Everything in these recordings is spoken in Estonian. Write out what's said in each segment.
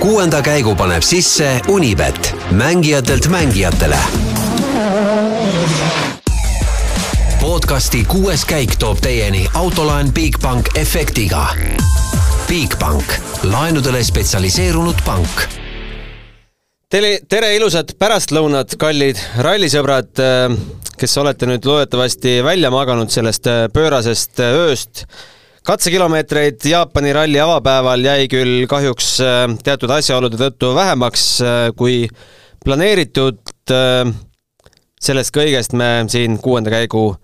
kuuenda käigu paneb sisse Unibet, mängijatelt mängijatele. podcasti kuues käik toob teieni autolaen Bigbank efektiga. Bigbank, laenudele spetsialiseerunud pank tere, tere ilusat pärastlõunat, kallid rallisõbrad, kes olete nüüd loodetavasti välja maganud sellest pöörasest ööst. Katsekilomeetreid Jaapani ralli avapäeval jäi küll kahjuks teatud asjaolude tõttu vähemaks kui planeeritud. sellest kõigest me siin kuuenda käigu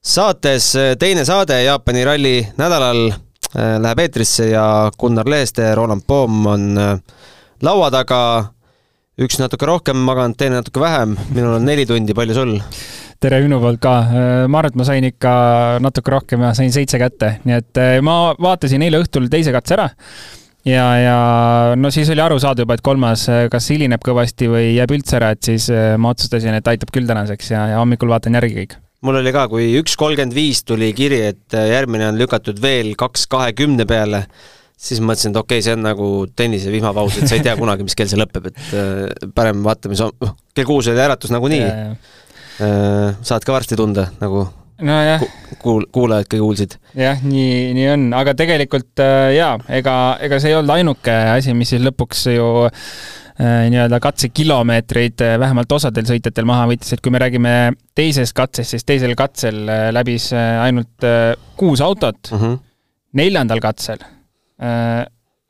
saates, teine saade Jaapani ralli nädalal läheb eetrisse ja Gunnar Leheste, Roland Poom on laua taga üks natuke rohkem maganud, teine natuke vähem, minul on neli tundi, palju sul? tere minu poolt ka, ma arvan, et ma sain ikka natuke rohkem ja sain seitse kätte, nii et eh, ma vaatasin eile õhtul teise katse ära. Ja, ja no siis oli aru saada juba, et kolmas eh, kas hilineb kõvasti või jääb üldse ära, et siis ma otsustasin, et aitab küll tänaseks ja, ja hommikul vaatan järgi kõik. Mul oli ka, kui üks kolmkümmend viis tuli kiri, et järgmine on lükatud veel kaks kahekümne peale, siis mõtlesin, et okei okay,, see on nagu tennise vihmapaus, et sa ei tea kunagi, mis kell see lõpeb, et äh, parem vaatame, noh, kell kuus oli äratus nagunii. Äh, saad ka varsti tunda, nagu nojah kuul-, kuulajad ka kuulsid. jah, nii, nii on, aga tegelikult äh, jaa, ega, ega see ei olnud ainuke asi, mis siis lõpuks ju äh, nii-öelda katsekilomeetreid äh, vähemalt osadel sõitjatel maha võttis, et kui me räägime teisest katsest, siis teisel katsel läbis ainult äh, kuus autot mm, -hmm. neljandal katsel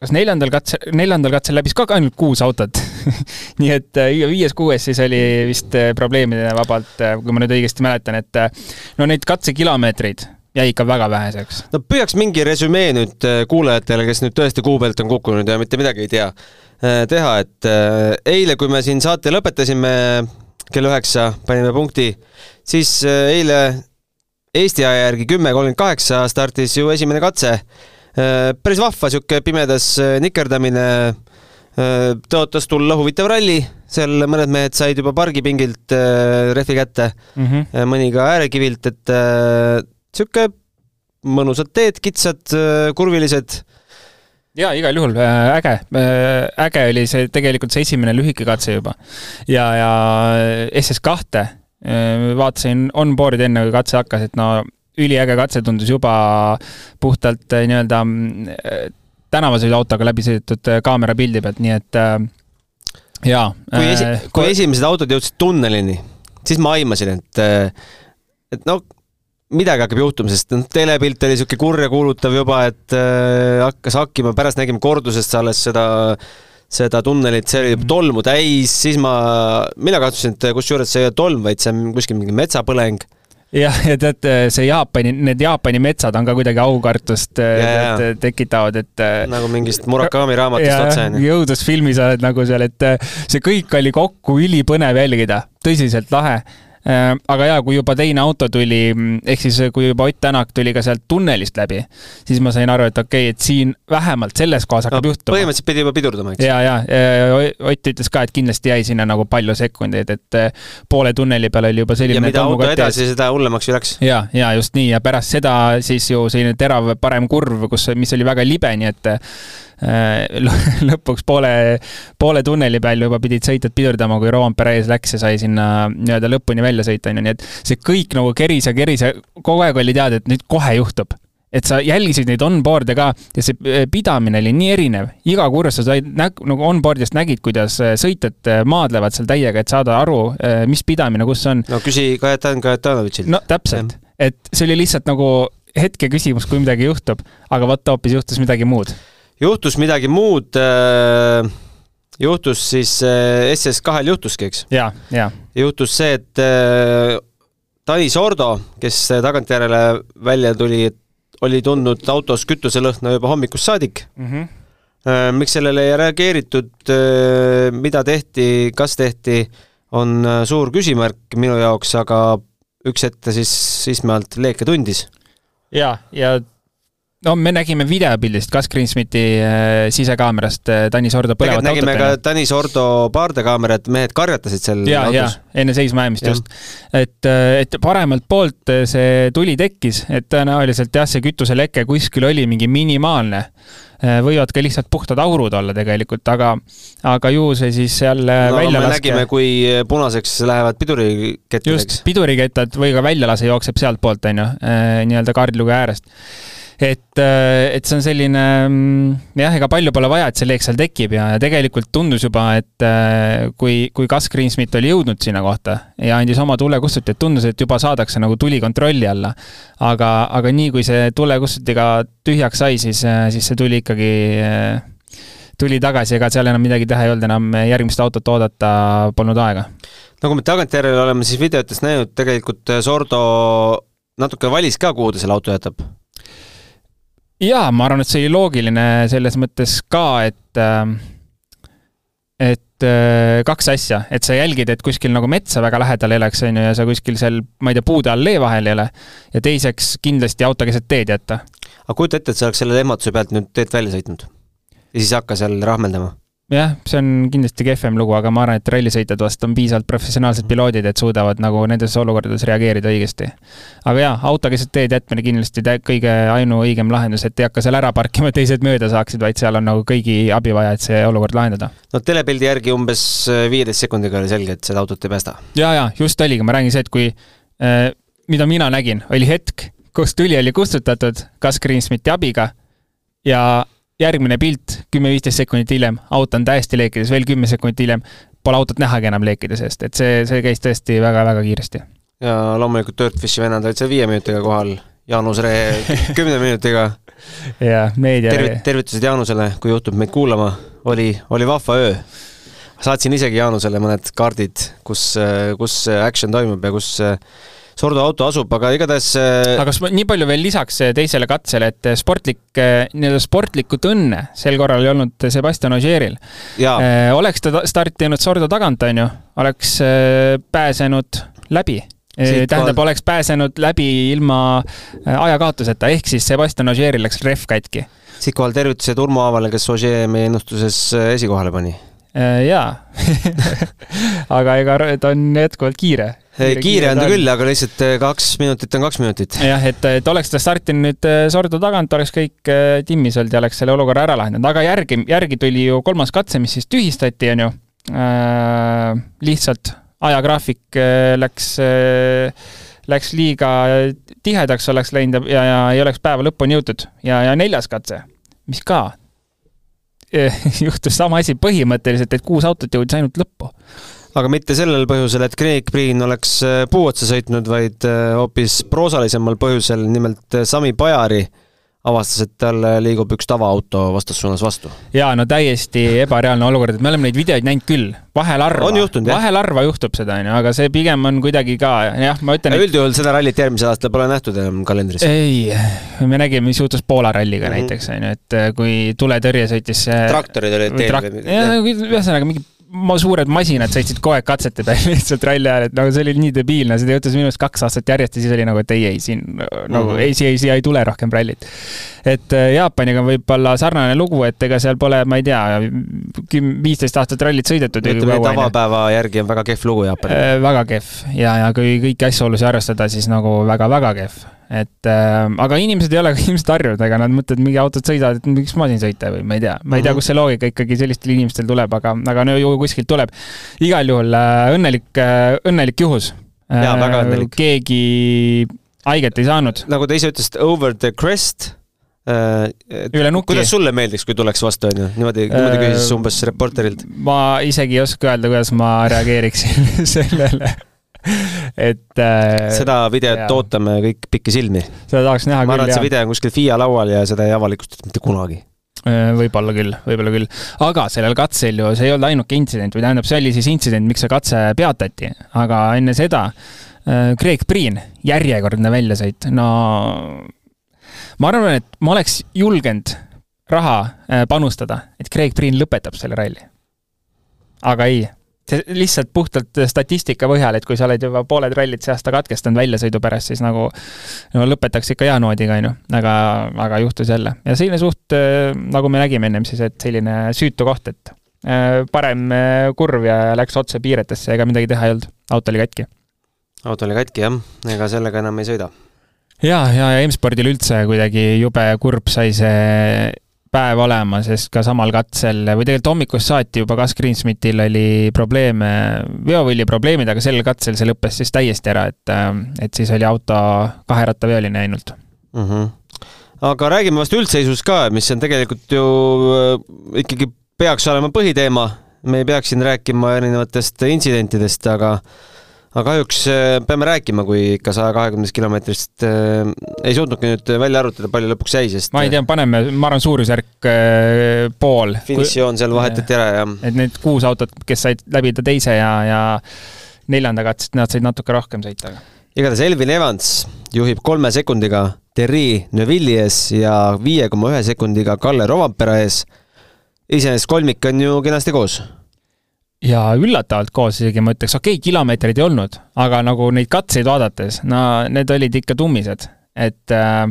kas neljandal katsel, neljandal katsel läbis ka ainult kuus autot nii et äh, viies-kuues siis oli vist äh, probleemide vabalt, äh, kui ma nüüd õigesti mäletan, et no neid katsekilomeetreid jäi ikka väga väheseks. no püüaks mingi resümee nüüd kuulajatele, kes nüüd tõesti kuu pealt on kukkunud ja mitte midagi ei tea, teha, et eile, kui me siin saate lõpetasime kell üheksa, panime punkti, siis eile Eesti aja järgi kümme kolmkümmend kaheksa startis ju esimene katse päris vahva sihuke pimedas äh, nikerdamine. Äh, tõotas tulla huvitav ralli, seal mõned mehed said juba pargipingilt rehvi kätte. Mm, -hmm. mõni ka äärekivilt, et sihuke mõnusad teed, kitsad, kurvilised. Ja igal juhul äge, äge oli see tegelikult see esimene lühike katse juba. Ja, ja SS kahte vaatasin on-board'i enne, kui katse hakkas, et no üliäge katse tundus juba puhtalt äh, nii-öelda äh, tänavasõiduautoga läbi sõidetud äh, kaamerapildi pealt, nii et jaa. kui esi-, kui esimesed autod jõudsid tunnelini, siis ma aimasin, et, et no midagi hakkab juhtuma, sest noh, telepilt oli niisugune kurjakuulutav juba, et äh, hakkas hakkima, pärast nägime kordusest alles seda seda tunnelit, see oli tolmu täis, siis ma, mina kahtlusin, et kusjuures see ei ole tolm, vaid see on kuskil mingi metsapõleng jah, ja tead, see Jaapani, need Jaapani metsad on ka kuidagi aukartust yeah, tead, tekitavad, et nagu mingist Murakami raamatust otse, on ju. jõudlusfilmis oled nagu seal, et see kõik oli kokku ülipõnev jälgida, tõsiselt lahe aga jaa, kui juba teine auto tuli, ehk siis kui juba Ott Tänak tuli ka sealt tunnelist läbi, siis ma sain aru, et okei okay,, et siin vähemalt selles kohas hakkab no, juhtuma. põhimõtteliselt pidi juba pidurdama, eks? ja, ja Ott ütles ka, et kindlasti jäi sinna nagu palju sekundeid, et äh, poole tunneli peal oli juba selline ja mida auto edasi, seda hullemaks ju läks. ja, ja just nii ja pärast seda siis ju selline terav parem kurv, kus, mis oli väga libe, nii et Äh, lõpuks poole, poole tunneli peal juba pidid sõitjad pidurdama, kui Roman Perez läks ja sai sinna nii-öelda lõpuni välja sõita, on ju, nii et see kõik nagu keris ja keris ja kogu aeg oli teada, et nüüd kohe juhtub et sa jälgisid neid on-board'e ka ja see äh, pidamine oli nii erinev. iga kursus sa said näg-, nagu on-board'ist nägid, kuidas äh, sõitjad maadlevad seal täiega, et saada aru, mis pidamine kus on. no küsi Kajetan Kajetanovitšilt. no täpselt, et see oli lihtsalt nagu hetke küsimus, kui midagi juhtub, aga vot hoopis juhtus midagi muud juhtus midagi muud äh,, juhtus siis äh, SS2-l juhtuski, eks? juhtus see, et äh, Tanis Ordo, kes tagantjärele välja tuli, oli tundnud autos kütuselõhna juba hommikust saadik mm. -hmm. Äh, miks sellele ei reageeritud äh,, mida tehti, kas tehti, on äh, suur küsimärk minu jaoks, aga üks hetk ta siis Ismaelt leeke tundis. jaa, ja no me nägime videopildist Gus Greensmiti äh, sisekaamerast äh, Tanis Ordo põlevat autot. nägime ka Tanis Ordo pardekaamerat, mehed karjatasid seal ja, ja enne seisma jäämist just. et, äh, et paremalt poolt see tuli tekkis, et tõenäoliselt jah, see kütuseleke kuskil oli mingi minimaalne võivad ka lihtsalt puhtad aurud olla tegelikult, aga, aga ju see siis jälle no, välja laske. nägime, kui punaseks lähevad pidurikettideks. just, pidurikettad või ka väljalase jookseb sealtpoolt, on ju, nii-öelda kaardluge äärest et, äh, et see on selline mm, jah, ega palju pole vaja, et see leek seal tekib ja, ja tegelikult tundus juba, et äh, kui, kui Gus Greensmit oli jõudnud sinna kohta ja andis oma tulekustuti, et tundus, et juba saadakse nagu tuli kontrolli alla. aga, aga nii kui see tulekustutiga tühjaks sai, siis, äh, siis see tuli ikkagi tuli tagasi, ega seal enam midagi teha ei olnud, enam järgmist autot oodata polnud aega. nagu me tagantjärele oleme siis videotes näinud, tegelikult Sordo natuke valis ka, kuhu ta selle auto jätab jaa, ma arvan, et see oli loogiline selles mõttes ka, et äh, et äh, kaks asja, et sa jälgid, et kuskil nagu metsa väga lähedal ei oleks, on ju, ja sa kuskil seal, ma ei tea, puude all lee vahel ei ole. ja teiseks kindlasti auto keset teed jätta. aga kujuta ette, et sa oleks selle ehmatuse pealt nüüd teed välja sõitnud ja siis hakka seal rahmeldama jah, see on kindlasti kehvem lugu, aga ma arvan, et rallisõitjad vast on piisavalt professionaalsed piloodid, et suudavad nagu nendes olukordades reageerida õigesti. aga jaa, auto keset teed jätmine kindlasti kõige ainuõigem lahendus, et ei hakka seal ära parkima, et teised mööda saaksid, vaid seal on nagu kõigi abi vaja, et see olukord lahendada. no telepildi järgi umbes äh, viieteist sekundiga oli selge, et seda autot ei päästa. ja, ja just oligi, ma räägin see, et kui äh,, mida mina nägin, oli hetk, kus tüli oli kustutatud Gus Greensmiti abiga ja järgmine pilt, kümme-viisteist sekundit hiljem, auto on täiesti leekides, veel kümme sekundit hiljem, pole autot nähagi enam leekide seest, et see, see käis tõesti väga-väga kiiresti. ja loomulikult Dirtfishi vennad olid seal viie minutiga kohal, Jaanus Ree kümne minutiga. ja meedia Tervit-, tervitused Jaanusele, kui juhtub meid kuulama, oli, oli vahva öö. saatsin isegi Jaanusele mõned kaardid, kus, kus action toimub ja kus Sordo auto asub, aga igatahes äh, aga kas ma nii palju veel lisaks äh, teisele katsele, et äh, sportlik, nii-öelda sportlikut õnne sel korral ei olnud Sebastian Ogieril. oleks ta startinud Sordo tagant, on ju, oleks pääsenud läbi Siit tähendab, oleks pääsenud läbi ilma ajakaotuseta, ehk siis Sebastian Ogieril läks rehv katki. siinkohal tervitused Urmo Aavale, kes Ogier meie ennustuses esikohale pani. jaa aga ega ta on jätkuvalt kiire kiire, kiire on ta küll, aga lihtsalt eh, kaks minutit on kaks minutit. jah, et, et oleks ta startinud nüüd eh, Sordo tagant, oleks kõik timmis olnud ja oleks selle olukorra ära lahendanud, aga järgi, järgi tuli ju kolmas katse, mis siis tühistati, on ju äh,. lihtsalt ajagraafik läks äh, läks liiga tihedaks oleks läinud ja, ja ei oleks päeva lõpuni jõutud ja, ja neljas katse, mis ka juhtus sama asi põhimõtteliselt, et kuus autot jõudis ainult lõppu aga mitte sellel põhjusel, et Craig Priin oleks äh, puu otsa sõitnud, vaid äh, hoopis proosalisemal põhjusel, nimelt äh, Sami Pajari avastas, et tal liigub üks tavaauto vastassuunas vastu. jaa, no täiesti ebareaalne olukord, et me oleme neid videoid näinud küll, vahel harva, vahel harva juhtub seda, onju, aga see pigem on kuidagi ka, jah, ma ütlen. üldjuhul seda rallit järgmisel aastal pole nähtud enam kalendris. ei, me nägime, mis juhtus Poola ralliga mm -hmm. näiteks, onju, et kui tuletõrje sõitis. traktorid olid teel või? ühesõnaga mingi ma suured masinad sõitsid kogu aeg katsete peal lihtsalt ralli ajal, et nagu see oli nii debiilne, see juhtus minu arust kaks aastat järjest ja siis oli nagu, et ei, ei siin nagu mm -hmm. ei, siia, siia ei tule rohkem rallit. et äh, Jaapaniga võib olla sarnane lugu, et ega seal pole, ma ei tea, küm-, viisteist aastat rallit sõidetud. ütleme tavapäeva järgi on väga kehv lugu Jaapaniga. Äh, väga kehv ja, ja kui kõiki asjaolusid arvestada, siis nagu väga-väga kehv et äh, aga inimesed ei ole ilmselt harjunud, ega nad mõtlevad, mingi autod sõidavad, et miks ma siin sõita või ma ei tea, ma ei tea, mhm. kust see loogika ikkagi sellistel inimestel tuleb, aga, aga no ju kuskilt tuleb. igal juhul äh, õnnelik äh,, õnnelik juhus. jaa, väga äh, õnnelik. keegi haiget ei saanud. nagu te ise ütlesite, over the crest äh,. kuidas sulle meeldiks, kui tuleks vastu, onju? niimoodi, niimoodi küsis äh, umbes reporterilt. ma isegi ei oska öelda, kuidas ma reageeriksin sellele et äh, seda videot jah. ootame kõik pikisilmi. seda tahaks näha ma küll, jah. ma arvan, et see video on kuskil FIA laual ja seda ei avalikustata mitte kunagi äh, võib-olla küll, võib-olla küll. aga sellel katsel ju, see ei olnud ainuke intsident või tähendab, see oli siis intsident, miks see katse peatati, aga enne seda äh, Craig Priin, järjekordne väljasõit, no ma arvan, et ma oleks julgenud raha äh, panustada, et Craig Priin lõpetab selle ralli. aga ei, see lihtsalt puhtalt statistika põhjal, et kui sa oled juba pooled rallid see aasta katkestanud väljasõidu pärast, siis nagu no lõpetaks ikka hea noodiga, on ju, aga, aga juhtus jälle. ja selline suht, nagu me nägime ennem siis, et selline süütu koht, et parem kurv ja läks otse piiretesse, ega midagi teha ei olnud, auto oli katki. auto oli katki, jah, ega sellega enam ei sõida ja, ja, ja M-spordil üldse kuidagi jube kurb sai see päev olema, sest ka samal katsel või tegelikult hommikust saati juba Gus Greensmithil oli probleeme, veovõlli probleemid, aga sel katsel see lõppes siis täiesti ära, et, et siis oli auto kaherattaveoline ainult mm. -hmm. aga räägime vast üldseisust ka, mis on tegelikult ju äh, ikkagi peaks olema põhiteema, me ei peaks siin rääkima erinevatest intsidentidest, aga aga kahjuks äh, peame rääkima, kui ikka saja kahekümnest kilomeetrist äh, ei suutnudki nüüd välja arvutada, palju lõpuks jäi, sest ma ei tea, paneme, ma arvan, suurusjärk äh, pool. finišijoon seal vahetati ära, jah. et need kuus autot, kes said läbida teise ja, ja neljanda katset, nad said natuke rohkem sõita. igatahes Elvin Evans juhib kolme sekundiga Terri Neville'i ees ja viie koma ühe sekundiga Kalle Rovampere ees. iseenesest kolmik on ju kenasti koos ja üllatavalt koos isegi, ma ütleks, okei okay,, kilomeetreid ei olnud, aga nagu neid katseid vaadates, no need olid ikka tummised, et äh,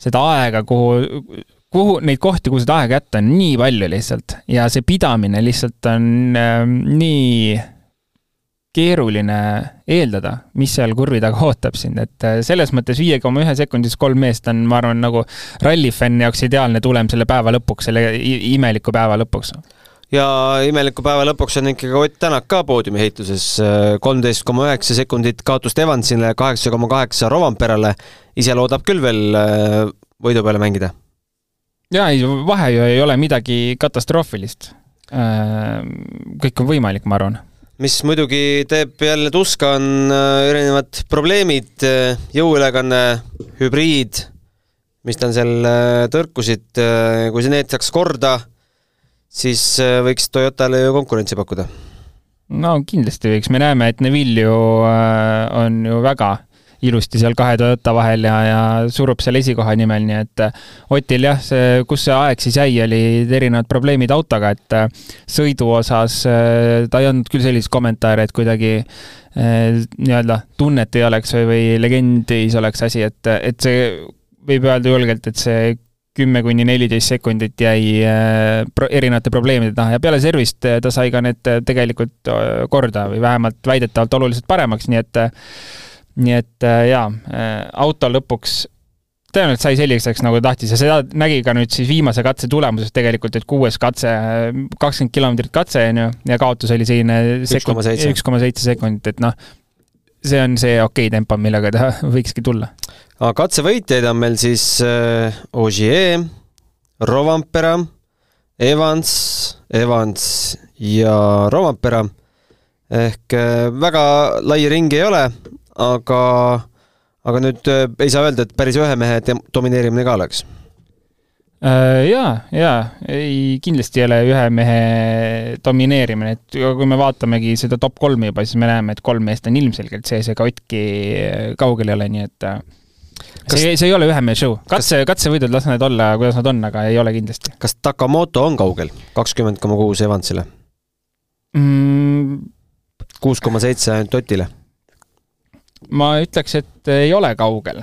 seda aega, kuhu, kuhu neid kohti, kuhu seda aega jätta, on nii palju lihtsalt. Ja see pidamine lihtsalt on äh, nii keeruline eeldada, mis seal kurvi taga ootab sind, et äh, selles mõttes viie koma ühe sekundis kolm meest on, ma arvan, nagu rallifänni jaoks ideaalne tulem selle päeva lõpuks, selle imeliku päeva lõpuks ja imeliku päeva lõpuks on ikkagi Ott Tänak ka poodiumi heituses, kolmteist koma üheksa sekundit kaotust Evansile, kaheksa koma kaheksa Rovanperale, ise loodab küll veel äh, võidu peale mängida. jaa, ei, vahe ju ei ole midagi katastroofilist. Äh, kõik on võimalik, ma arvan. mis muidugi teeb jälle tuska, on äh, erinevad probleemid, jõuülekanne, hübriid, mis tal seal tõrkusid, kui see need saaks korda siis äh, võiks Toyotale ju konkurentsi pakkuda. no kindlasti võiks, me näeme, et Neville ju äh, on ju väga ilusti seal kahe Toyota vahel ja, ja surub seal esikoha nimel, nii et äh, Otil jah, see, kus see aeg siis jäi, olid erinevad probleemid autoga, et sõidu osas ta ei andnud küll selliseid kommentaare, et kuidagi nii-öelda tunnet ei oleks või, või legendis oleks asi, et, et see võib öelda julgelt, et see kümme kuni neliteist sekundit jäi äh, pro-, erinevate probleemide taha ja peale servist äh, ta sai ka need äh, tegelikult korda või vähemalt väidetavalt oluliselt paremaks, nii et nii et jaa, auto lõpuks tõenäoliselt sai selliseks, nagu ta tahtis ja seda nägi ka nüüd siis viimase katse tulemuses tegelikult, et kuues katse, kakskümmend kilomeetrit katse, on ju, ja kaotus oli selline sekund, üks koma seitse. sekundit, et noh, see on see okei okay tempo, millega ta võikski tulla aga katsevõitjaid on meil siis äh, Ogier, Rovampera, Evans, Evans ja Rovampera. ehk äh, väga lai ring ei ole, aga, aga nüüd äh, ei saa öelda, et päris ühe mehe domineerimine ka oleks. Jaa, jaa, ei, kindlasti ei ole ühe mehe domineerimine, et kui me vaatamegi seda top kolmi juba, siis me näeme, et kolm meest on ilmselgelt sees, ega Otki kaugel ei ole, nii et kas... see, see ei ole ühe mehe show, katse, katsevõidud, las need olla, kuidas nad on, aga ei ole kindlasti. kas Takamoto on kaugel, kakskümmend koma kuus Evansile mm.? kuus koma seitse ainult Otile? ma ütleks, et ei ole kaugel.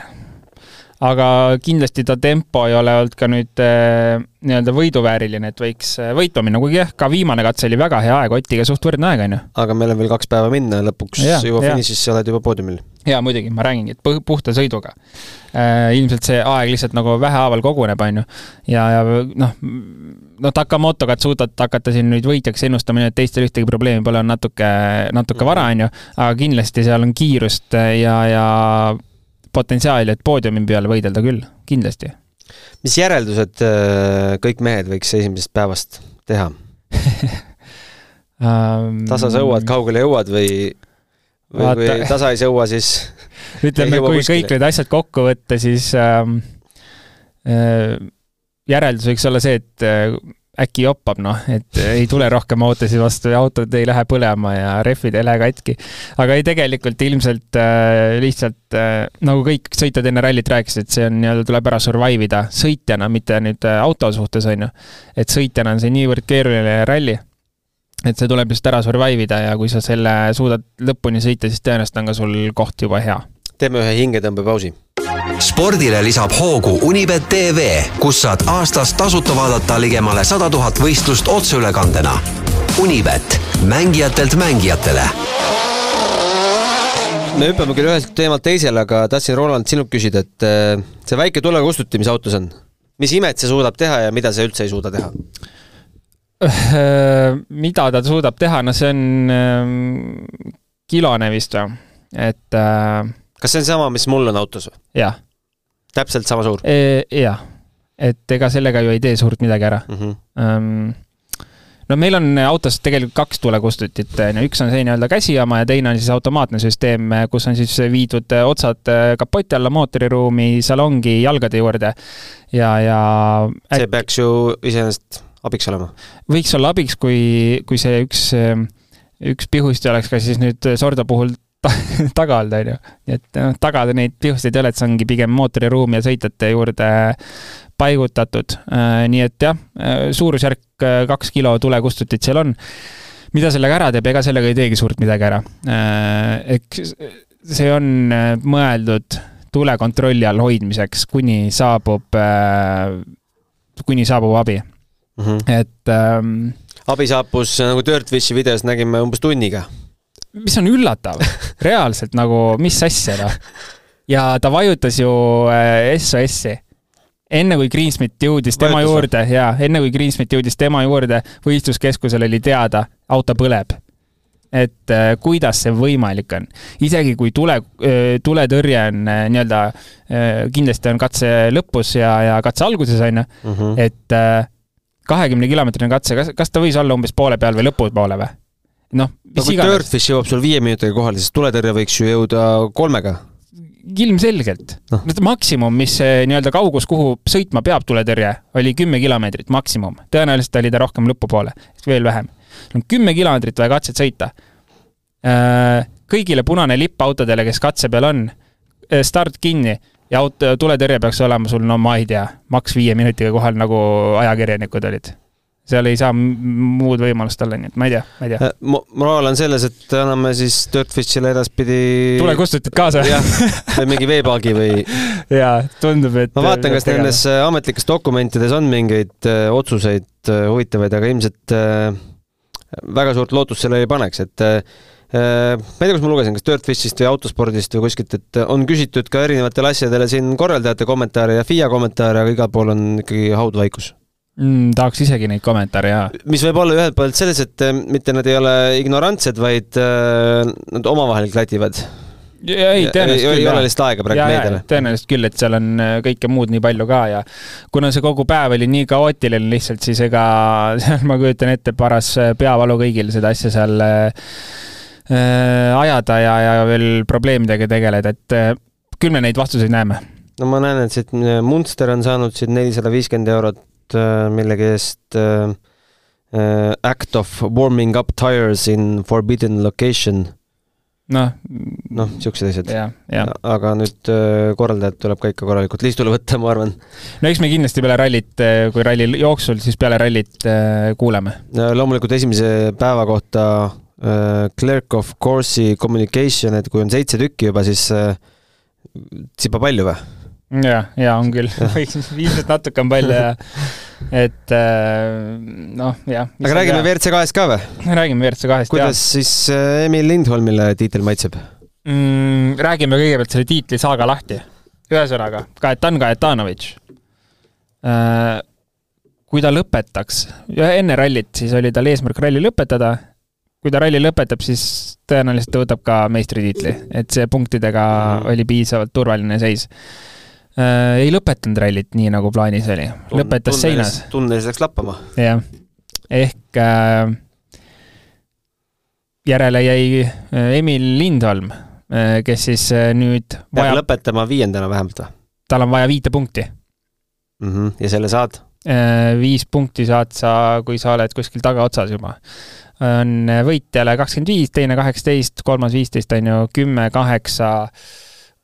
aga kindlasti ta tempo ei ole olnud ka nüüd äh, nii-öelda võiduvääriline, et võiks äh, võitma minna, kuigi jah, ka viimane katse oli väga hea aeg, Otiga suht võrdne aeg, on ju. aga meil on veel kaks päeva minna, lõpuks ja, juba finišisse oled juba poodiumil. Jaa, muidugi, ma räägingi, et puhta sõiduga äh,. ilmselt see aeg lihtsalt nagu vähehaaval koguneb, on ju. ja, ja noh, Takamotoga, et suudad hakata siin nüüd võitjaks ennustama, nii et teistel ühtegi probleemi pole, on natuke, natuke vara, on ju, aga kindlasti seal on kiirust ja, ja potentsiaali, et poodiumi peale võidelda küll, kindlasti mis järeldused äh, kõik mehed võiks esimesest päevast teha um,? tasa sõuad, kaugele jõuad või, või Vaata. kui tasa ei sõua, siis ütleme, kui kuskile. kõik need asjad kokku võtta, siis ähm, äh, järeldus võiks olla see, et äh, äkki joppab, noh, et ei tule rohkem autosid vastu ja autod ei lähe põlema ja rehvid ei lähe katki. aga ei, tegelikult ilmselt äh, lihtsalt äh, nagu kõik sõitjad enne rallit rääkisid, see on nii-öelda, tuleb ära survive ida sõitjana, mitte nüüd äh, auto suhtes, on ju. et sõitjana on see niivõrd keeruline ralli et see tuleb just ära survive ida ja kui sa selle suudad lõpuni sõita, siis tõenäoliselt on ka sul koht juba hea. teeme ühe hingetõmbepausi. spordile lisab hoogu Unibet tv, kus saad aastas tasuta vaadata ligemale sada tuhat võistlust otseülekandena. Unibet, mängijatelt mängijatele me hüppame küll ühelt teemalt teisele, aga tahtsin, Roland, sinult küsida, et äh, see väike tulekustuti, mis autos on, mis imet see suudab teha ja mida see üldse ei suuda teha? Äh, mida ta suudab teha, no see on ähm, kilone vist või, et äh,. kas see on sama, mis mul on autos või? jah. täpselt sama suur e,? jah, et ega sellega ju ei tee suurt midagi ära mm. -hmm. No meil on autos tegelikult kaks tulekustutit, on ju, üks on see nii-öelda käsijaama ja teine on siis automaatne süsteem, kus on siis viidud otsad kapoti alla, mootoriruumi, salongi, jalgade juurde ja, ja see peaks ju iseenesest abiks olema? võiks olla abiks, kui, kui see üks, üks pihusti oleks ka siis nüüd Sordo puhul taga olnud, on ju. et noh, taga neid pihusteid ei ole, et see ongi pigem mootoriruumi ja sõitjate juurde paigutatud. Äh, nii et jah, äh, suurusjärk äh, kaks kilo tulekustutit seal on. mida sellega ära teeb, ega sellega ei teegi suurt midagi ära. eks see on mõeldud tule kontrolli all hoidmiseks, kuni saabub, kuni saabub abi mm. -hmm. et ähm, abi saabus, nagu Dirtfishi videos nägime, umbes tunniga. mis on üllatav reaalselt nagu, mis asja noh. ja ta vajutas ju äh, SOS-i. enne kui Greensmit jõudis tema Vajutus juurde ja enne kui Greensmit jõudis tema juurde, võistluskeskusel oli teada, auto põleb et äh, kuidas see võimalik on. isegi kui tule äh,, tuletõrje on äh, nii-öelda äh,, kindlasti on katse lõpus ja, ja katse alguses, on ju, mhm. et äh, kahekümne kilomeetrine katse, kas, kas ta võis olla umbes poole peal või lõpupoole või? noh, mis no, iganes. Dirtfish jõuab sul viie minutiga kohale, siis tuletõrje võiks ju jõuda kolmega. ilmselgelt no.. maksimum, mis nii-öelda kaugus, kuhu sõitma peab tuletõrje, oli kümme kilomeetrit maksimum. tõenäoliselt oli ta rohkem lõpupoole, veel vähem. kümme kilomeetrit vaja katset sõita. Äh, kõigile punane lipp autodele, kes katse peal on, äh, start kinni ja auto, tuletõrje peaks olema sul, no ma ei tea, maks viie minutiga kohal, nagu ajakirjanikud olid. seal ei saa muud võimalust olla, nii et ma ei tea, ma ei tea. Äh, moraal on selles, et anname siis Dirtfishile edaspidi tulekustutid kaasa. jah, või mingi veepaagi või jaa, tundub, et ma vaatan, kas nendes äh, ametlikes dokumentides on mingeid äh, otsuseid huvitavaid, aga ilmselt äh, väga suurt lootust sellele ei paneks, et Äh, ma ei tea, kus ma lugesin, kas Dirtfishist või autospordist või kuskilt, et on küsitud ka erinevatele asjadele siin korraldajate kommentaare ja FIA kommentaare, aga igal pool on ikkagi haudvaikus mm,. tahaks isegi neid kommentaare, jaa. mis võib olla ühelt poolt selles, et äh, mitte nad ei ole ignorantsed, vaid äh, nad omavahel klativad. ei, tõenäoliselt küll. ei ole lihtsalt aega praegu meediale. tõenäoliselt küll, et seal on kõike muud nii palju ka ja kuna see kogu päev oli nii kaootiline lihtsalt, siis ega ma kujutan ette, paras peavalu kõigil seda asja seal Äh, ajada ja, ja veel probleemidega tegeleda, et äh, küll me neid vastuseid näeme. no ma näen, et siit äh, Munster on saanud siit nelisada viiskümmend eurot millegi eest uh, act of warming up tires in forbidden location. noh. noh, siuksed asjad. aga nüüd korraldajad tuleb ka ikka korralikult liistule võtta, ma arvan. no eks me kindlasti peale rallit, kui ralli jooksul, siis peale rallit kuuleme. loomulikult esimese päeva kohta Äh, clerk of course'i communication, et kui on seitse tükki juba, siis äh, tsipa palju või? ja, ja on küll, ilmselt natuke on palju ja et äh, noh, jah. aga räägime WRC kahest ka või? räägime WRC kahest, jah. kuidas siis Emil Lindholmile tiitel maitseb mm,? räägime kõigepealt selle tiitli saaga lahti. ühesõnaga, Kajetan Kajetanovitš. kui ta lõpetaks, enne rallit, siis oli tal eesmärk ralli lõpetada kui ta ralli lõpetab, siis tõenäoliselt ta võtab ka meistritiitli, et see punktidega mm. oli piisavalt turvaline seis äh,. ei lõpetanud rallit nii, nagu plaanis oli, lõpetas seinas. tunnelis läks lappama. jah, ehk äh, järele jäi äh, Emil Lindholm äh,, kes siis äh, nüüd peab vajab... lõpetama viiendana vähemalt või? tal on vaja viite punkti mm. -hmm. ja selle saad? Äh, viis punkti saad sa, kui sa oled kuskil tagaotsas juba on võitjale kakskümmend viis, teine kaheksateist, kolmas viisteist, on ju, kümme, kaheksa,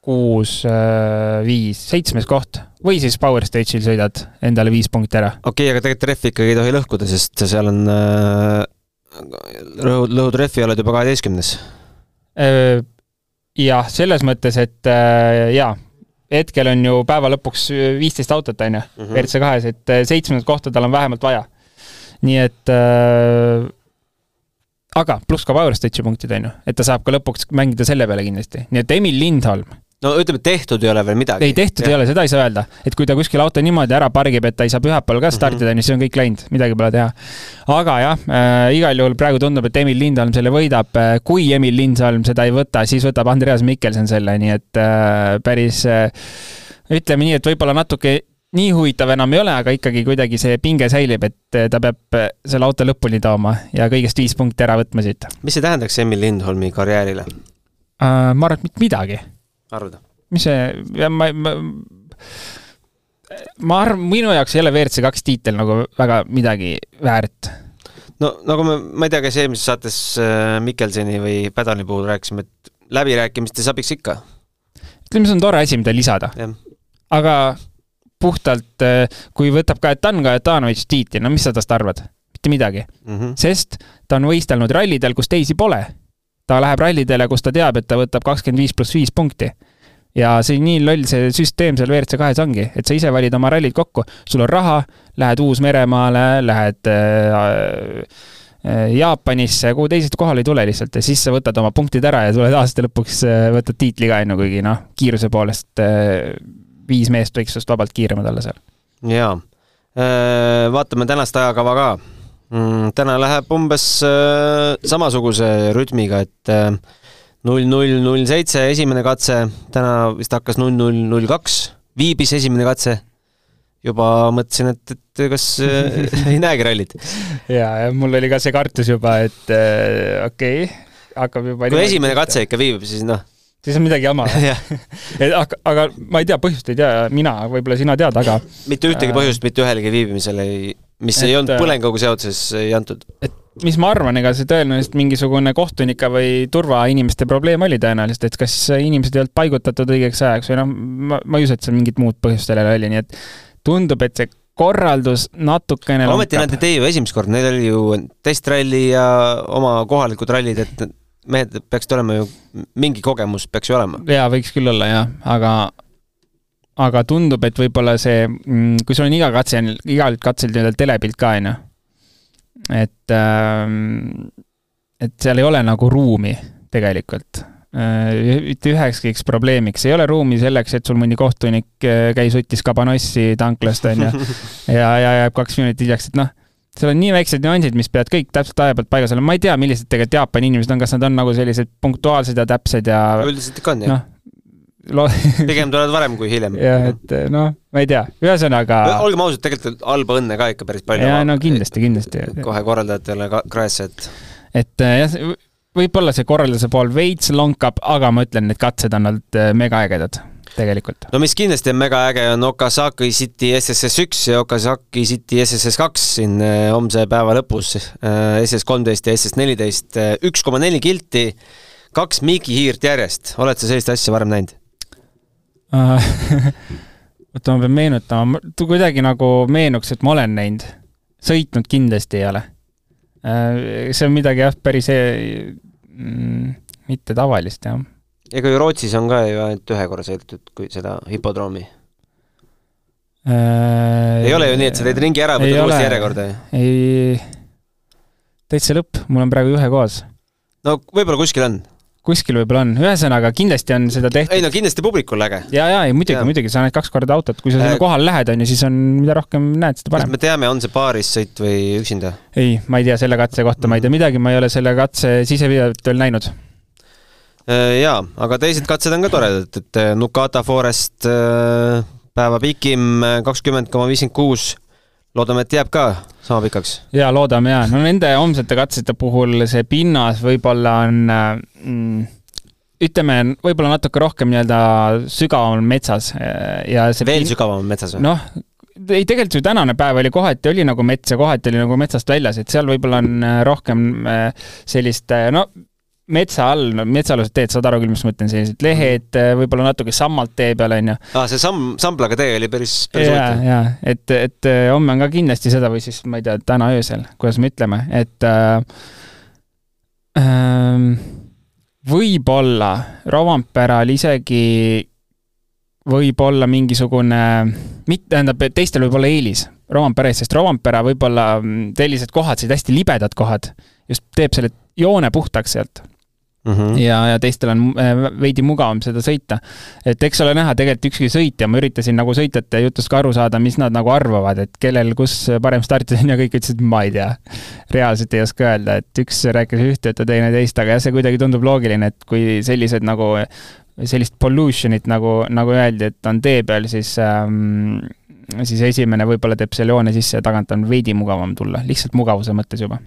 kuus, äh, viis, seitsmes koht. või siis Power Stage'il sõidad endale viis punkti ära. okei okay,, aga tegelikult rehvi ikkagi ei tohi lõhkuda, sest seal on äh, lõhud, lõhutrehvi oled juba kaheteistkümnes. jah, selles mõttes, et jaa, hetkel on ju päeva lõpuks viisteist autot, on ju, mhm. WRC kahes, et seitsmendat kohta tal on vähemalt vaja. nii et äh, aga pluss ka Power Stage'i punktid, on ju, et ta saab ka lõpuks mängida selle peale kindlasti, nii et Emil Lindholm no ütleme, tehtud ei ole veel midagi. ei, tehtud ja. ei ole, seda ei saa öelda. et kui ta kuskil auto niimoodi ära pargib, et ta ei saa pühapäeval ka mhm. startida mm, -hmm. siis on kõik läinud, midagi pole teha. aga jah äh,, igal juhul praegu tundub, et Emil Lindholm selle võidab. Äh, kui Emil Lindholm seda ei võta, siis võtab Andreas Mikkelson selle, nii et äh, päris äh, ütleme nii, et võib-olla natuke nii huvitav enam ei ole, aga ikkagi kuidagi see pinge säilib, et äh, ta peab selle auto lõpuni tooma ja kõigest viis punkti ära võtma siit. mis see tähendaks Emil Lindholmi karjäärile uh,? ma arvan, et mitte midagi arvad? mis see, ma, ma, ma arvan, minu jaoks ei ole WRC kaks tiitel nagu väga midagi väärt. no nagu me, ma ei tea, kas eelmises saates äh, Mikkelsoni või Pädani puhul rääkisime, et läbirääkimistes abiks ikka. ütleme, see on tore asi, mida lisada. aga puhtalt, äh, kui võtab Kajetan Kajetanovitš tiitli, no mis sa tast arvad? mitte midagi mm. -hmm. sest ta on võistelnud rallidel, kus teisi pole ta läheb rallidele, kus ta teab, et ta võtab kakskümmend viis pluss viis punkti. ja see nii loll see süsteem seal WRC kahes ongi, et sa ise valid oma rallid kokku, sul on raha, lähed Uus-Meremaale, lähed äh, äh, Jaapanisse, kuhu teised kohale ei tule lihtsalt ja siis sa võtad oma punktid ära ja tuled aasta lõpuks äh,, võtad tiitli ka, on ju, kuigi noh, kiiruse poolest äh, viis meest võiks sinust vabalt kiiremad olla seal. jaa, äh, vaatame tänast ajakava ka mm,? täna läheb umbes äh, samasuguse rütmiga, et äh, null null null seitse esimene katse, täna vist hakkas null null null kaks, viibis esimene katse. juba mõtlesin, et, et kas äh, ei näegi rallit. ja, ja mul oli ka see kartus juba, et äh, okei okay,, hakkab juba. kui esimene katse ikka viibib, siis noh siis on midagi jama aga, aga ma ei tea, põhjust ei tea, mina, võib-olla sina tead, aga mitte ühtegi põhjust mitte ühelegi viibimisele ei mis et, ei olnud äh, põlenguga seaduses ei antud? et mis ma arvan, ega see tõenäoliselt mingisugune kohtunike või turvainimeste probleem oli tõenäoliselt, et kas inimesed ei olnud paigutatud õigeks ajaks või noh, ma, ma ei usu, et seal mingit muud põhjust sellel oli, nii et tundub, et see korraldus natukene ometi nad ei tee ju esimest korda, neil oli ju testralli ja oma kohalikud rallid, et mehed peaksid olema ju, mingi kogemus peaks ju olema. jaa, võiks küll olla jah, aga aga tundub, et võib-olla see, mm, kui sul on iga katse, igal katsel nii-öelda telepilt ka, on ju, et, ähm, et seal ei ole nagu ruumi tegelikult. Mitte äh, ühekski probleemiks, ei ole ruumi selleks, et sul mõni kohtunik äh, käis, võttis kabanossi tanklast, on ju, ja, ja jääb kaks minutit hiljaks, et noh, seal on nii väiksed nüansid, mis peavad kõik täpselt aja pealt paigas olema, ma ei tea, millised tegelikult Jaapani inimesed on, kas nad on nagu sellised punktuaalsed ja täpsed ja üldiselt ikka on, jah no, pigem tulevad varem kui hiljem. jah, et noh, ma ei tea, ühesõnaga. olgem ausad, tegelikult halba õnne ka ikka päris palju. jaa, no kindlasti, kindlasti. kohe korraldajatele ka kraesse, et. et äh, jah, võib-olla see korralduse pool veits lonkab, aga ma ütlen, need katsed on olnud äh, megaägedad tegelikult. no mis kindlasti on megaäge, on Okasaki City SSS üks ja Okasaki City SSS kaks siin homse päeva lõpus. SS kolmteist ja SS neliteist, üks koma neli kilti, kaks Miiki hiirt järjest, oled sa sellist asja varem näinud? oota, ma pean meenutama, kuidagi nagu meenuks, et ma olen näinud. sõitnud kindlasti ei ole. Äh, see on midagi jah, päris mm, mitte tavalist, jah. ega ju Rootsis on ka ju ainult ühe korra sõidetud, kui seda hipodroomi äh,. ei ole ju nii, et sa teed ringi ära, võtad uuesti järjekorda? ei, täitsa lõpp, mul on praegu juhe kohas. no võib-olla kuskil on kuskil võib-olla on, ühesõnaga kindlasti on seda tehtud. ei no kindlasti publikul äge. ja, ja ei muidugi, muidugi, sa näed kaks korda autot, kui sa sinna äh, kohale lähed, on ju, siis on, mida rohkem näed, seda parem. me teame, on see paaris sõit või üksinda? ei, ma ei tea selle katse kohta, ma ei tea midagi, ma ei ole selle katse sisevideot veel näinud. Äh, jaa, aga teised katsed on ka toredad, et äh, Nukata Forest päeva pikim kakskümmend koma viiskümmend kuus loodame, et jääb ka sama pikaks. ja loodame ja, no nende homsete katsete puhul see pinnas võib-olla on mm, ütleme, võib-olla natuke rohkem nii-öelda sügaval metsas ja see veel pin... sügavamal metsas või? noh, ei, tegelikult ju tänane päev oli kohati oli nagu mets ja kohati oli nagu metsast väljas, et seal võib-olla on äh, rohkem äh, sellist, äh, no metsa all, no metsaalused teed, saad aru küll, mis ma mõtlen, sellised lehed, äh, võib-olla natuke sammalt tee peal, on ju. aa, see samm, Samblaga tee oli päris, päris huvitav. jaa, et, et äh, homme on ka kindlasti seda või siis ma ei tea, täna öösel, kuidas me ütleme, et äh, Ähm, võib-olla Romperal isegi võib olla mingisugune, mitte, tähendab, teistel võib olla eelis Romperes, sest Rompera võib-olla mm, sellised kohad, sellised hästi libedad kohad, just teeb selle joone puhtaks sealt mm. -hmm. ja, ja teistel on äh, veidi mugavam seda sõita. et eks ole näha, tegelikult ükski sõitja, ma üritasin nagu sõitjate jutust ka aru saada, mis nad nagu arvavad, et kellel, kus parem start on ja kõik ütlesid, ma ei tea. reaalselt ei oska öelda, et üks rääkis ühte juttu, teine teist, aga jah, see kuidagi tundub loogiline, et kui sellised nagu sellist pollution'it nagu, nagu öeldi, et on tee peal, siis ähm, siis esimene võib-olla teeb selle joone sisse ja tagant on veidi mugavam tulla, lihtsalt mugavuse mõttes juba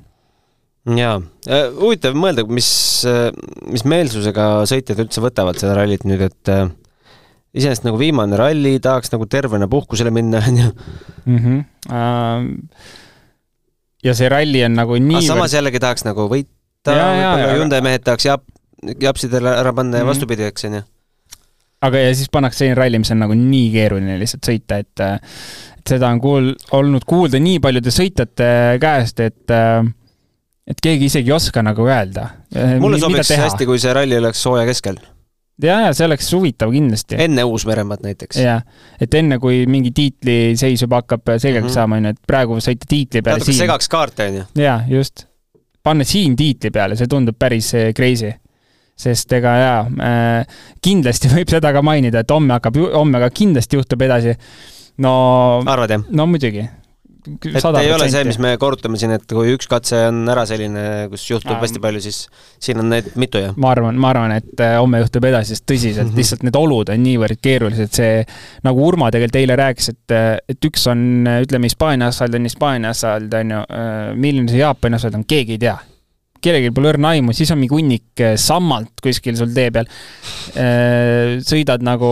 jaa, äh, huvitav mõelda, mis, äh, mis meelsusega sõitjad üldse võtavad seda rallit nüüd, et äh, iseenesest nagu viimane ralli, tahaks nagu tervena puhkusele minna, on ju. Mhm. ja see ralli on nagu nii aga samas jällegi tahaks nagu võita, võib-olla Hyundai mehed tahaks jap-, japsidele ära panna ja -hmm. vastupidi, eks, on ju. aga ja siis pannakse selline ralli, mis on nagu nii keeruline lihtsalt sõita, et et seda on kuul-, olnud kuulda nii paljude sõitjate käest, et äh, et keegi isegi ei oska nagu öelda. Eh, mulle sobiks hästi, kui see ralli oleks sooja keskel. ja, ja see oleks huvitav kindlasti. enne Uus-Meremaad näiteks. jah, et enne, kui mingi tiitliseis juba hakkab selgeks mm -hmm. saama, on ju, et praegu sõita tiitli peale natuke segaks kaarte, on ju. jaa, just. panna siin tiitli peale, see tundub päris eh, crazy sest ega jaa kindlasti võib seda ka mainida, et homme hakkab, homme ka kindlasti juhtub edasi. no. arvad jah? no muidugi et ei ole see, mis me korrutame siin, et kui üks katse on ära selline, kus juhtub hästi palju, siis siin on neid mitu ja. ma arvan, ma arvan, et äh, homme juhtub edasi, sest tõsiselt mm -hmm. lihtsalt need olud on niivõrd keerulised, see nagu Urmo tegelikult eile rääkis, et, äh, et üks on, ütleme, Hispaania asfalt on Hispaania asfalt, on ju, äh, milline see Jaapani asfalt on, keegi ei tea kellelgi pole õrna aimu, siis on mingi hunnik sammalt kuskil sul tee peal. sõidad nagu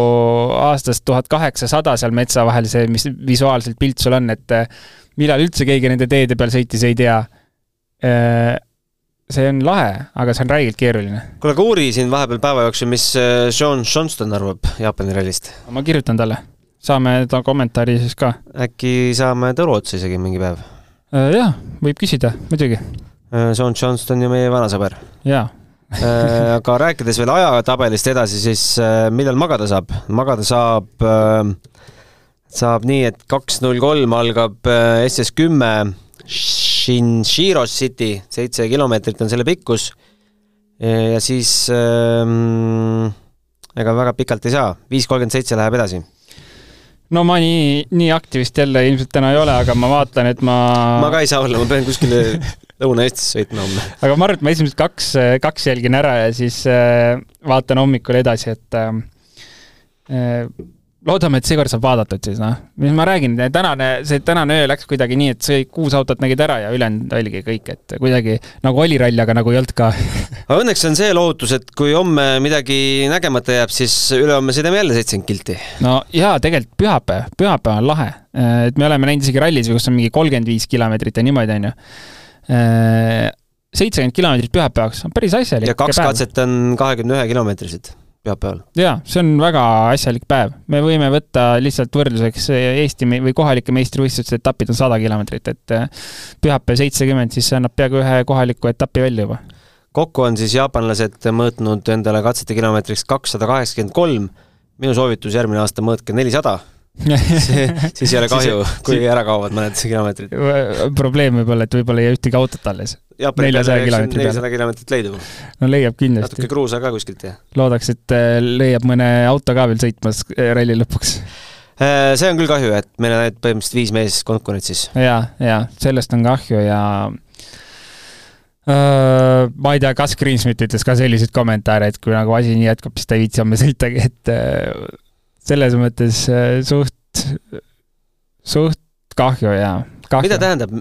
aastast tuhat kaheksasada seal metsa vahel, see, mis visuaalselt pilt sul on, et millal üldse keegi nende teede peal sõitis, ei tea. Äh, see on lahe, aga see on räigelt keeruline. kuule, aga uuri siin vahepeal päeva jooksul, mis äh, Sean Johnston arvab Jaapani rallist. ma kirjutan talle, saame ta kommentaari siis ka. äkki saame Tõru otsa isegi mingi päev? Äh, jah, võib küsida, muidugi. Sean Johnston ju meie vana sõber. jaa aga rääkides veel ajatabelist edasi, siis millal magada saab? magada saab äh, saab nii, et kaks null kolm algab äh, SS kümme Shinshiro City, seitse kilomeetrit on selle pikkus. ja siis ähm, ega väga pikalt ei saa, viis kolmkümmend seitse läheb edasi no ma nii, nii aktivist jälle ilmselt täna ei ole, aga ma vaatan, et ma ma ka ei saa olla, ma pean kuskile Lõuna-Eestisse sõitma homme. aga ma arvan, et ma esimesed kaks, kaks jälgin ära ja siis äh, vaatan hommikul edasi, et äh, äh loodame, et seekord saab vaadatud siis noh, mis ma räägin, tänane, see tänane öö läks kuidagi nii, et see kuus autot nägid ära ja ülejäänud oligi kõik, et kuidagi nagu oli rall, aga nagu ei olnud ka aga õnneks on see lootus, et kui homme midagi nägemata jääb, siis ülehomme sõidame jälle seitsekümmend kilti. no jaa, tegelikult pühapäev, pühapäev on lahe. et me oleme näinud isegi rallis, kus on mingi kolmkümmend viis kilomeetrit ja niimoodi, on ju seitsekümmend kilomeetrit pühapäevaks on päris asjalik. ja kaks katset on kahekümne ühe kilomeetrised pühapäeval. jaa, see on väga asjalik päev. me võime võtta lihtsalt võrdluseks Eesti või kohalike meistrivõistluste etapid on sada kilomeetrit, et eh, pühapäev seitsekümmend, siis see annab peaaegu ühe kohaliku etapi välja juba. kokku on siis jaapanlased mõõtnud endale katsete kilomeetriks kakssada kaheksakümmend kolm, minu soovitus järgmine aasta mõõtke nelisada siis ei ole kahju, kui ära kaovad mõned kilomeetrid. probleem võib olla, et võib-olla ei jää ühtegi autot alles. neljasaja kilomeetri peale. nelisada kilomeetrit leidub. no leiab kindlasti. natuke kruusa ka kuskilt, jah. loodaks, et äh, leiab mõne auto ka veel sõitmas äh, ralli lõpuks. Äh, see on küll kahju, et meil on ainult põhimõtteliselt viis meest konkurentsis. ja, ja sellest on kahju ja Uh, ma ei tea, kas Greensmith ütles ka selliseid kommentaare, et kui nagu asi nii jätkub, siis ta ei viitsi homme sõitagi, et uh, selles mõttes äh, suht, suht kahju ja kahju. mida tähendab,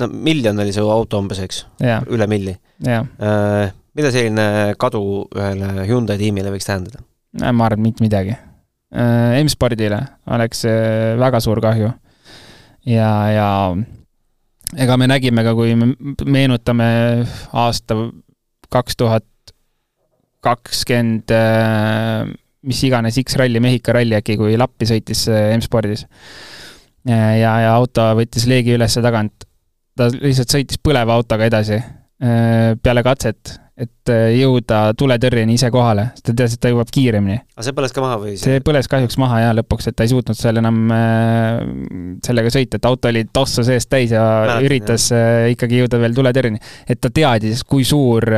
no miljon oli su auto umbes, eks? üle milli. Äh, mida selline kadu ühele Hyundai tiimile võiks tähendada? ma arvan, mitte midagi. Äh, M-spordile oleks väga suur kahju. ja, ja ega me nägime ka, kui me meenutame aasta kaks tuhat kakskümmend mis iganes X-ralli, Mehhika ralli äkki, kui Lappi sõitis äh, M-spordis. ja, ja auto võttis leegi üles tagant. ta lihtsalt sõitis põleva autoga edasi. peale katset, et jõuda tuletõrjeni ise kohale, sest ta teadis, et ta jõuab kiiremini. aga see põles ka maha või? see põles kahjuks maha ja lõpuks, et ta ei suutnud seal enam sellega sõita, et auto oli tossu seest täis ja Mäletan, üritas jah. ikkagi jõuda veel tuletõrjeni. et ta teadis, kui suur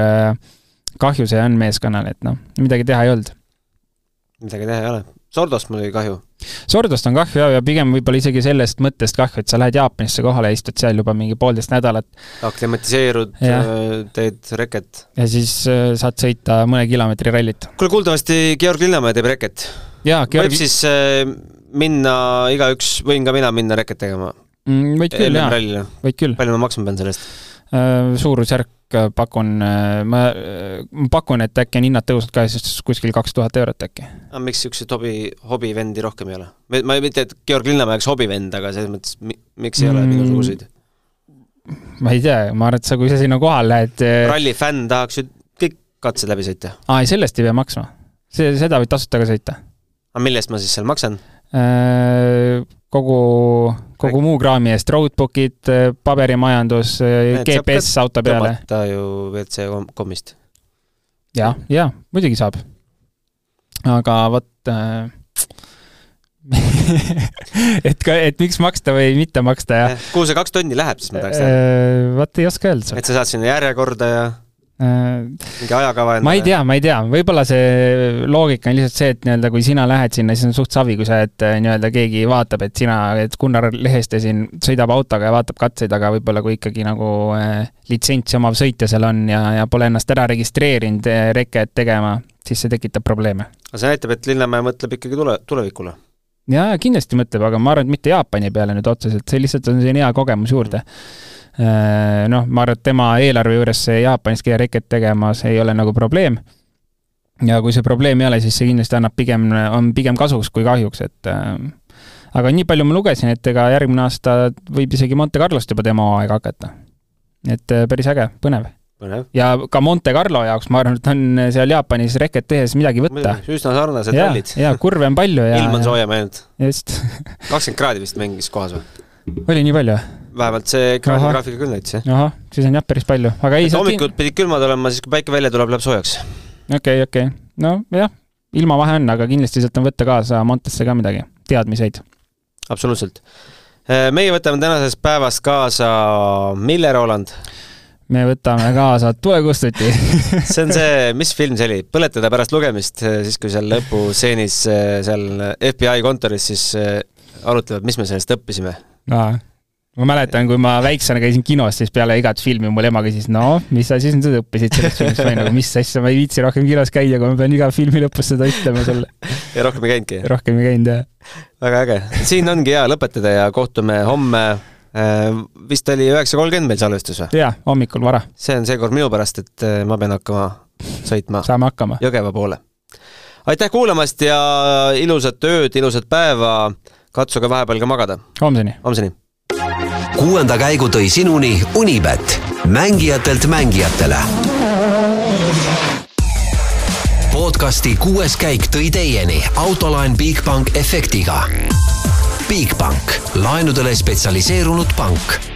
kahju see on meeskonnale, et noh, midagi teha ei olnud. Midagi teha ei ole Sordost oli kahju. Sordost on kahju ja, ja pigem võib-olla isegi sellest mõttest kahju, et sa lähed Jaapanisse kohale ja istud seal juba mingi poolteist nädalat. aklimatiseerud, äh, teed reket. ja siis äh, saad sõita mõne kilomeetri rallit. kuule, kuuldavasti Georg Linnamäe teeb reket. Georg... võib siis äh, minna, igaüks, võin ka mina minna reket tegema mm,? võid küll, jaa. võid küll. palju ma maksma pean selle eest? Äh, suurusjärk pakun, äh, ma, ma pakun, et äkki on hinnad tõusnud ka siis kuskil kaks tuhat eurot äkki. aga miks niisuguseid hobi, hobivendi rohkem ei ole? ma ei mitte, et Georg Linnamäe oleks hobivend, aga selles mõttes, miks ei ole mm, mingisuguseid? ma ei tea, ma arvan, et sa, kui sa sinna kohale lähed rallifänn tahaks ju kõik katsed läbi sõita. aa, ei sellest ei pea maksma. see, seda võid tasuta ka sõita. aga mille eest ma siis seal maksan? Kogu, kogu muu kraami eest, roadbook'id, paberimajandus, GPS auto peale. tõmmata ju WRC kommist. jah, jaa, muidugi saab. aga vot äh, et ka, et miks maksta või mitte maksta ja. kuhu see kaks tonni läheb siis, ma tahaks teada? Äh, vot ei oska öelda. et sa saad sinna järjekorda ja Äh, mingi ajakava endale? ma ei tea, ma ei tea, võib-olla see loogika on lihtsalt see, et nii-öelda kui sina lähed sinna, siis on suht savi, kui sa, et äh, nii-öelda keegi vaatab, et sina, et Gunnar Leheste siin sõidab autoga ja vaatab katseid, aga võib-olla kui ikkagi nagu äh, litsentsi omav sõitja seal on ja, ja pole ennast ära registreerinud äh, reket tegema, siis see tekitab probleeme. aga see näitab, et Linnamäe mõtleb ikkagi tule, tulevikule? jaa, kindlasti mõtleb, aga ma arvan, et mitte Jaapani peale nüüd otseselt, see lihtsalt on selline hea kogemus juurde mm Äh, noh, ma arvan, et tema eelarve juures see Jaapanis käia reket tegemas ei ole nagu probleem. ja kui see probleem ei ole, siis see kindlasti annab pigem, on pigem kasuks kui kahjuks, et äh, aga nii palju ma lugesin, et ega järgmine aasta võib isegi Monte Carlost juba tema hooaeg hakata. et äh, päris äge, põnev. Põnev. ja ka Monte Carlo jaoks, ma arvan, et on seal Jaapanis reket tehes midagi võtta. üsna sarnased rallid. ja kurve on palju ja ilm on soojem ainult. just kakskümmend kraadi vist mängis kohas või? oli nii palju? Vähemalt see graafika küll näitas, jah. ahah, siis on jah päris palju, aga ei hommikud kin... pidid külmad olema, siis kui päike välja tuleb, läheb soojaks. okei okay,, okei okay., nojah, ilmavahe on, aga kindlasti sealt on võtta kaasa Montesse ka midagi, teadmiseid. absoluutselt. Äh, meie võtame tänasest päevast kaasa Mille Roland me võtame kaasa tulekustuti see on see, mis film see oli, Põletada pärast lugemist, siis kui seal lõpustseenis seal FBI kontoris siis arutlevad, mis me sellest õppisime. Ma mäletan, kui ma väiksena käisin kinos, siis peale igat filmi mul ema küsis, no mis sa siis nüüd õppisid sellest filmist, ma olin nagu, mis asja, ma ei viitsi rohkem kinos käia, kui ma pean iga filmi lõpus seda ütlema sulle. ja rohkem ei käinudki? rohkem ei käinud, jah. väga äge, siin ongi hea lõpetada ja kohtume homme äh, vist oli üheksa kolmkümmend meil salvestus või? jaa, hommikul vara. see on seekord minu pärast, et äh, ma pean hakkama sõitma saame hakkama. Jõgeva poole. aitäh kuulamast ja ilusat ööd, ilusat päeva katsuge vahepeal ka magada. homseni. homseni. Kuuenda käigu tõi sinuni Unibet, mängijatelt mängijatele. podcasti kuues käik tõi teieni autolaen Bigbank efektiga. Bigbank, laenudele spetsialiseerunud pank